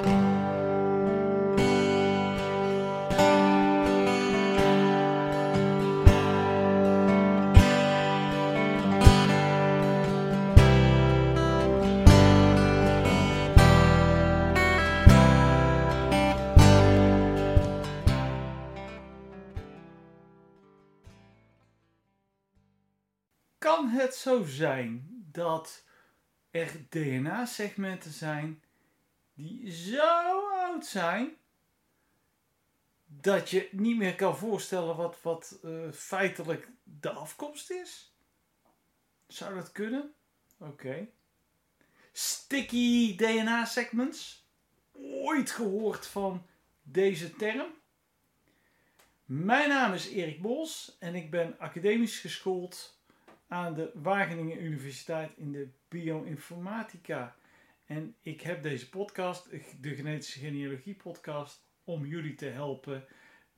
Kan het zo zijn dat er DNA-segmenten zijn die zo oud zijn dat je niet meer kan voorstellen wat, wat eh, feitelijk de afkomst is? Zou dat kunnen? Oké. Sticky DNA-segments? Ooit gehoord van deze term? Mijn naam is Erik Bos en ik ben academisch geschoold aan de Wageningen Universiteit in de bioinformatica. En ik heb deze podcast, de Genetische Genealogie podcast, om jullie te helpen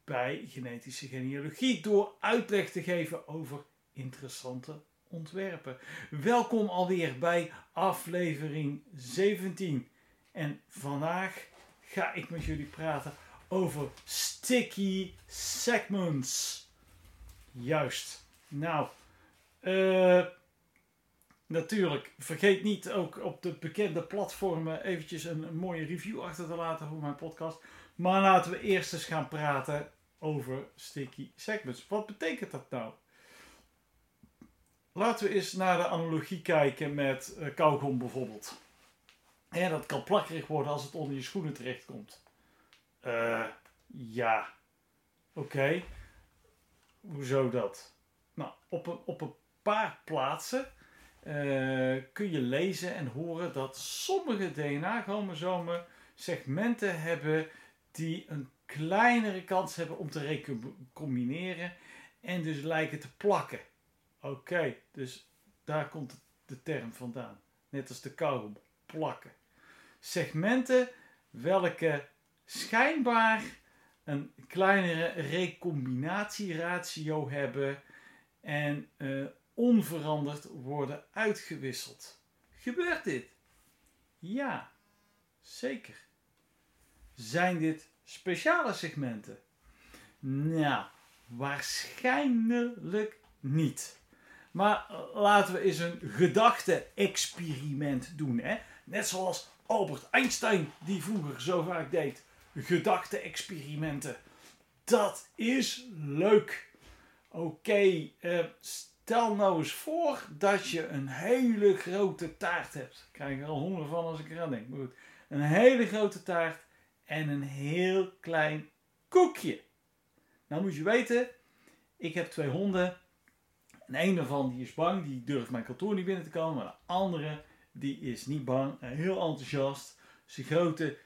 bij genetische genealogie door uitleg te geven over interessante ontwerpen. Welkom alweer bij aflevering 17. En vandaag ga ik met jullie praten over sticky segments. Juist. Nou, eh, natuurlijk, vergeet niet ook op de bekende platformen eventjes een, mooie review achter te laten voor mijn podcast. Maar laten we eerst eens gaan praten over sticky segments. Wat betekent dat nou? Laten we eens naar de analogie kijken met uh, kauwgom bijvoorbeeld. En dat kan plakkerig worden als het onder je schoenen terechtkomt. Uh, ja. Oké. Hoezo dat? Nou, op een, op een paar plaatsen uh, kun je lezen en horen dat sommige DNA-chromosomen segmenten hebben die een kleinere kans hebben om te recombineren en dus lijken te plakken. Oké, dus daar komt de term vandaan. Net als de kauwgom, plakken. Segmenten welke schijnbaar een kleinere recombinatieratio hebben en uh, onveranderd worden uitgewisseld. Gebeurt dit? Ja, zeker. Zijn dit speciale segmenten? Nou, waarschijnlijk niet. Maar laten we eens een gedachte-experiment doen. Hè? Net zoals Albert Einstein, die vroeger zo vaak deed. Gedachte-experimenten. Dat is leuk. Oké, okay, uh, Stel nou eens voor dat je een hele grote taart hebt. Ik krijg er al honger van als ik eraan denk. Maar goed. Een hele grote taart en een heel klein koekje. Nou moet je weten, ik heb twee honden. En een daarvan die is bang, die durft mijn kantoor niet binnen te komen. Maar de andere die is niet bang, heel enthousiast. Zijn grote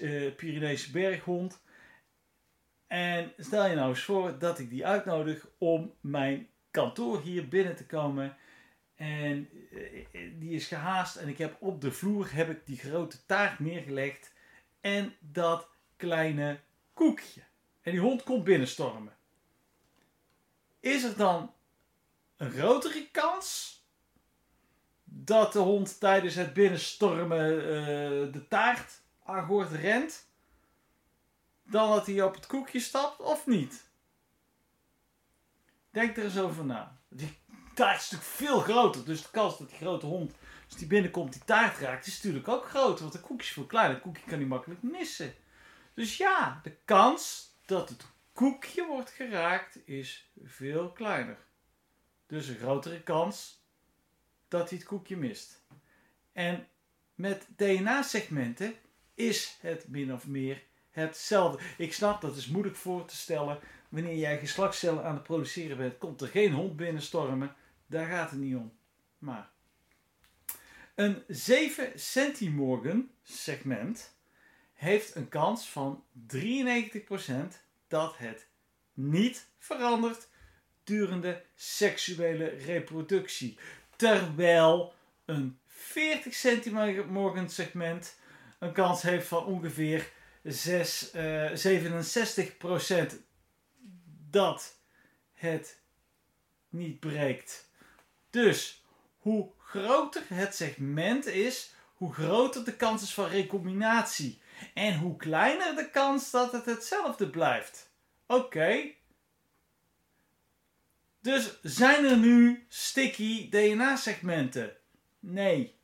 uh, Pyreneese berghond. En stel je nou eens voor dat ik die uitnodig om mijn kantoor hier binnen te komen. En eh, die is gehaast en ik heb op de vloer heb ik die grote taart neergelegd en dat kleine koekje. En die hond komt binnenstormen. Is er dan een grotere kans dat de hond tijdens het binnenstormen uh, de taart aan rent dan dat hij op het koekje stapt of niet? Denk er eens over na. Die taart is natuurlijk veel groter. Dus de kans dat die grote hond, als die binnenkomt, die taart raakt, is natuurlijk ook groter. Want een koekje is veel kleiner. Een koekje kan hij makkelijk missen. Dus ja, de kans dat het koekje wordt geraakt is veel kleiner. Dus een grotere kans dat hij het koekje mist. En met DNA-segmenten is het min of meer hetzelfde. Ik snap dat is moeilijk voor te stellen, wanneer jij geslachtscellen aan het produceren bent, komt er geen hond binnenstormen. Daar gaat het niet om. Maar een 7 centimorgan segment heeft een kans van 93% dat het niet verandert durende seksuele reproductie. Terwijl een 40 centimorgan segment een kans heeft van ongeveer 6, uh, 67% dat het niet breekt. Dus hoe groter het segment is, hoe groter de kans is van recombinatie. En hoe kleiner de kans dat het hetzelfde blijft. Oké. Dus zijn er nu sticky DNA-segmenten? Nee.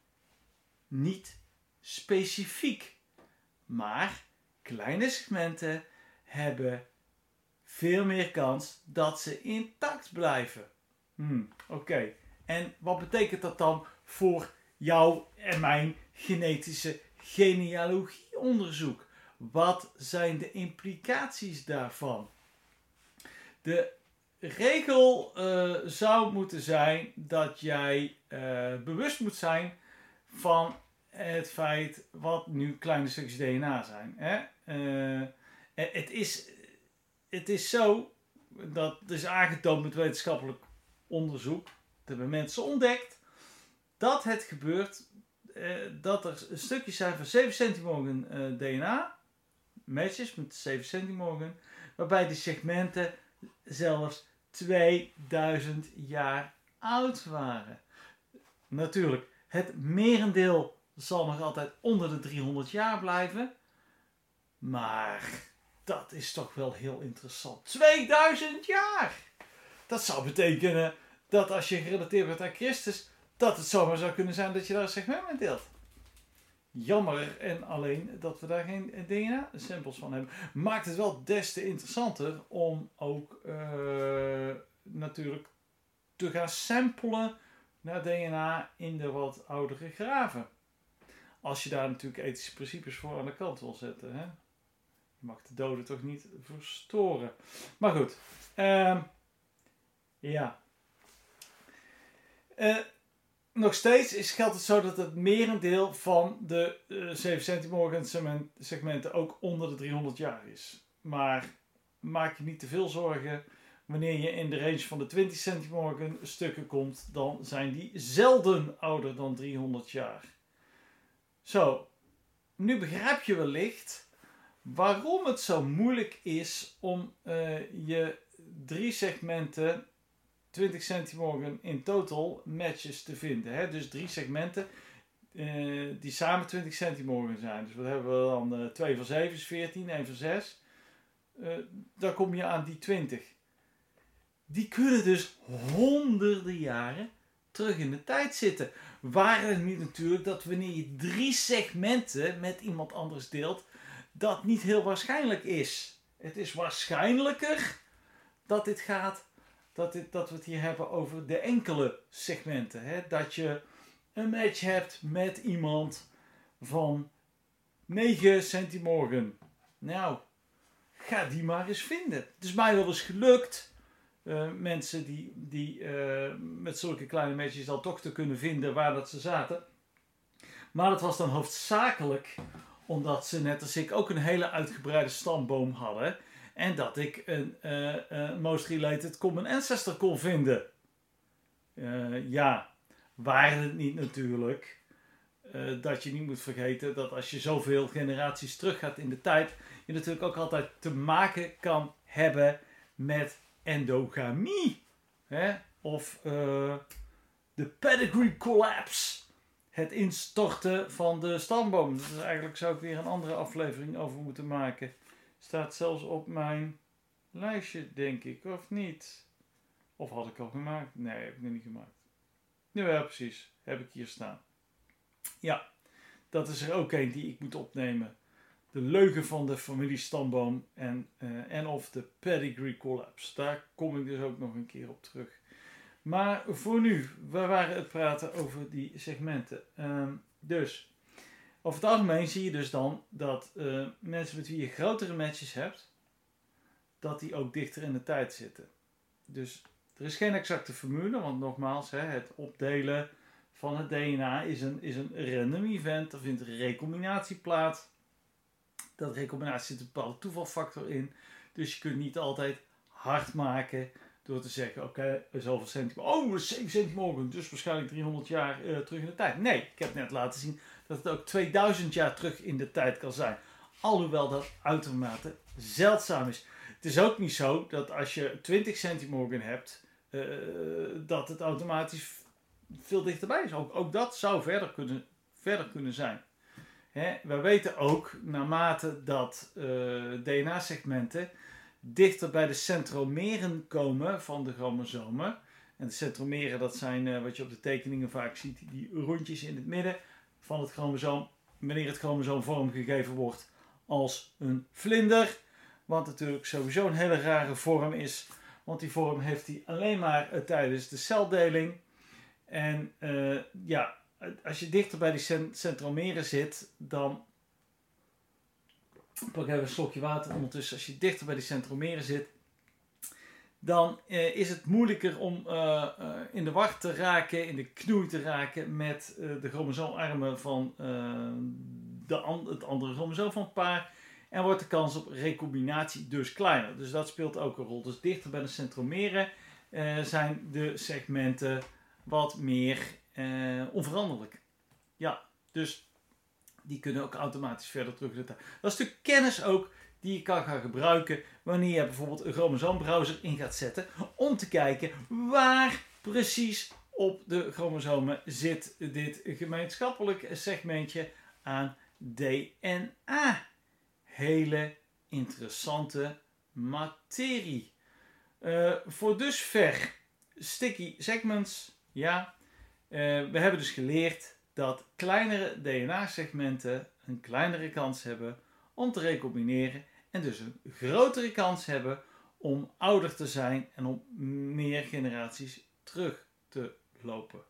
Niet specifiek. Maar kleine segmenten hebben veel meer kans dat ze intact blijven. Hmm, Oké. En wat betekent dat dan voor jou en mijn genetische genealogieonderzoek? Wat zijn de implicaties daarvan? De regel eh, zou moeten zijn dat jij eh, bewust moet zijn van het feit wat nu kleine stukjes DNA zijn. Hè? Eh, het, is, het is zo, dat is aangetoond met wetenschappelijk onderzoek, dat hebben mensen ontdekt, dat het gebeurt dat er stukjes zijn van 7 centimogen DNA, matches met 7 centimogen, waarbij die segmenten zelfs 2000 jaar oud waren. Natuurlijk, het merendeel zal nog altijd onder de 300 jaar blijven. Maar dat is toch wel heel interessant. 2000 jaar! Dat zou betekenen dat als je gerelateerd wordt aan Christus, dat het zomaar zou kunnen zijn dat je daar een segment mee deelt. Jammer en alleen dat we daar geen DNA-samples van hebben. Maakt het wel des te interessanter om ook uh, natuurlijk te gaan samplen naar DNA in de wat oudere graven. Als je daar natuurlijk ethische principes voor aan de kant wil zetten. Hè? Je mag de doden toch niet verstoren. Maar goed. Uh, ja. Uh, nog steeds is, geldt het zo dat het merendeel van de uh, 7 centimorgan segmenten ook onder de 300 jaar is. Maar maak je niet te veel zorgen. Wanneer je in de range van de 20 centimorgan stukken komt, dan zijn die zelden ouder dan 300 jaar. Zo, nu begrijp je wellicht waarom het zo moeilijk is om uh, je drie segmenten 20 centimorgen in total matches te vinden. Hè? Dus drie segmenten uh, die samen 20 centimorgen zijn. Dus wat hebben we dan? Uh, 2 van 7 is 14, 1 van 6. Uh, dan kom je aan die 20. Die kunnen dus honderden jaren terug in de tijd zitten. Waar het niet natuurlijk dat wanneer je drie segmenten met iemand anders deelt, dat niet heel waarschijnlijk is. Het is waarschijnlijker dat dit gaat dat, dit, dat we het hier hebben over de enkele segmenten. Hè? Dat je een match hebt met iemand van 9 centimorgen. Nou, ga die maar eens vinden. Het is mij wel eens gelukt. Uh, mensen die, die uh, met zulke kleine matches dan toch te kunnen vinden waar dat ze zaten. Maar dat was dan hoofdzakelijk omdat ze net als ik ook een hele uitgebreide stamboom hadden. En dat ik een uh, most related common ancestor kon vinden. Uh, ja, waren het niet natuurlijk. dat je niet moet vergeten dat als je zoveel generaties teruggaat in de tijd, je natuurlijk ook altijd te maken kan hebben met endogamie. Hè? Of de pedigree collapse. Het instorten van de stamboom. Dus eigenlijk zou ik weer een andere aflevering over moeten maken. Staat zelfs op mijn lijstje, denk ik, of niet? Of had ik al gemaakt? Nee, heb ik nog niet gemaakt. Ja, precies. Heb ik hier staan. Ja, dat is er ook een die ik moet opnemen. De leugen van de familiestamboom en, uh, en of de pedigree collapse. Daar kom ik dus ook nog een keer op terug. Maar voor nu, we waren het praten over die segmenten. Um, dus, over het algemeen zie je dus dan dat uh, mensen met wie je grotere matches hebt, dat die ook dichter in de tijd zitten. Dus er is geen exacte formule, want nogmaals, hè, het opdelen van het DNA is een, is een random event. Er vindt een recombinatie plaats. Dat recombinatie zit een bepaalde toevalfactor in. Dus je kunt niet altijd hard maken door te zeggen: oké, zoveel centimeter. Oh, 7 centimeter, dus waarschijnlijk 300 jaar uh, terug in de tijd. Nee, ik heb net laten zien dat het ook 2000 jaar terug in de tijd kan zijn. Alhoewel dat uitermate zeldzaam is. Het is ook niet zo dat als je 20 centimorgen hebt, uh, dat het automatisch veel dichterbij is. Ook, ook dat zou verder kunnen, verder kunnen zijn. Hè, we weten ook, naarmate dat eh, DNA-segmenten dichter bij de centromeren komen van de chromosomen. En de centromeren, dat zijn eh, wat je op de tekeningen vaak ziet, die rondjes in het midden van het chromosoom. Wanneer het chromosoom vormgegeven wordt als een vlinder. Wat natuurlijk sowieso een hele rare vorm is. Want die vorm heeft hij alleen maar eh, tijdens de celdeling. En eh, ja, als je dichter bij die centromeren zit, dan. Pak even een slokje water ondertussen. Als je dichter bij die centromeren zit, dan eh, is het moeilijker om eh, eh, in de war te raken, in de knoei te raken met de chromosoomarmen van de het andere chromosoom van het paar. En wordt de kans op recombinatie dus kleiner. Dus dat speelt ook een rol. Dus dichter bij de centromeren zijn de segmenten wat meer onveranderlijk. Ja, dus die kunnen ook automatisch verder terugzetten. Dat is de kennis ook die je kan gaan gebruiken wanneer je bijvoorbeeld een chromosoombrowser in gaat zetten. Om te kijken waar precies op de chromosomen zit dit gemeenschappelijk segmentje aan DNA. Hele interessante materie. Uh, voor dusver sticky segments, ja. Uh, we hebben dus geleerd dat kleinere DNA-segmenten een kleinere kans hebben om te recombineren en dus een grotere kans hebben om ouder te zijn en om meer generaties terug te lopen.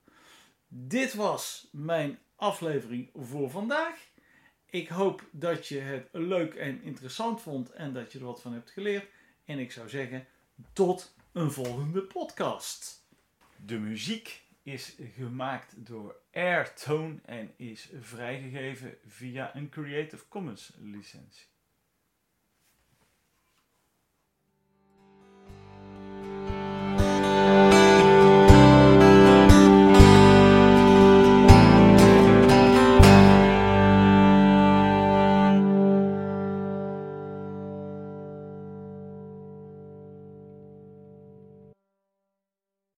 Dit was mijn aflevering voor vandaag. Ik hoop dat je het leuk en interessant vond en dat je er wat van hebt geleerd. En ik zou zeggen, tot een volgende podcast. De muziek is gemaakt door Airtone en is vrijgegeven via een Creative Commons licentie.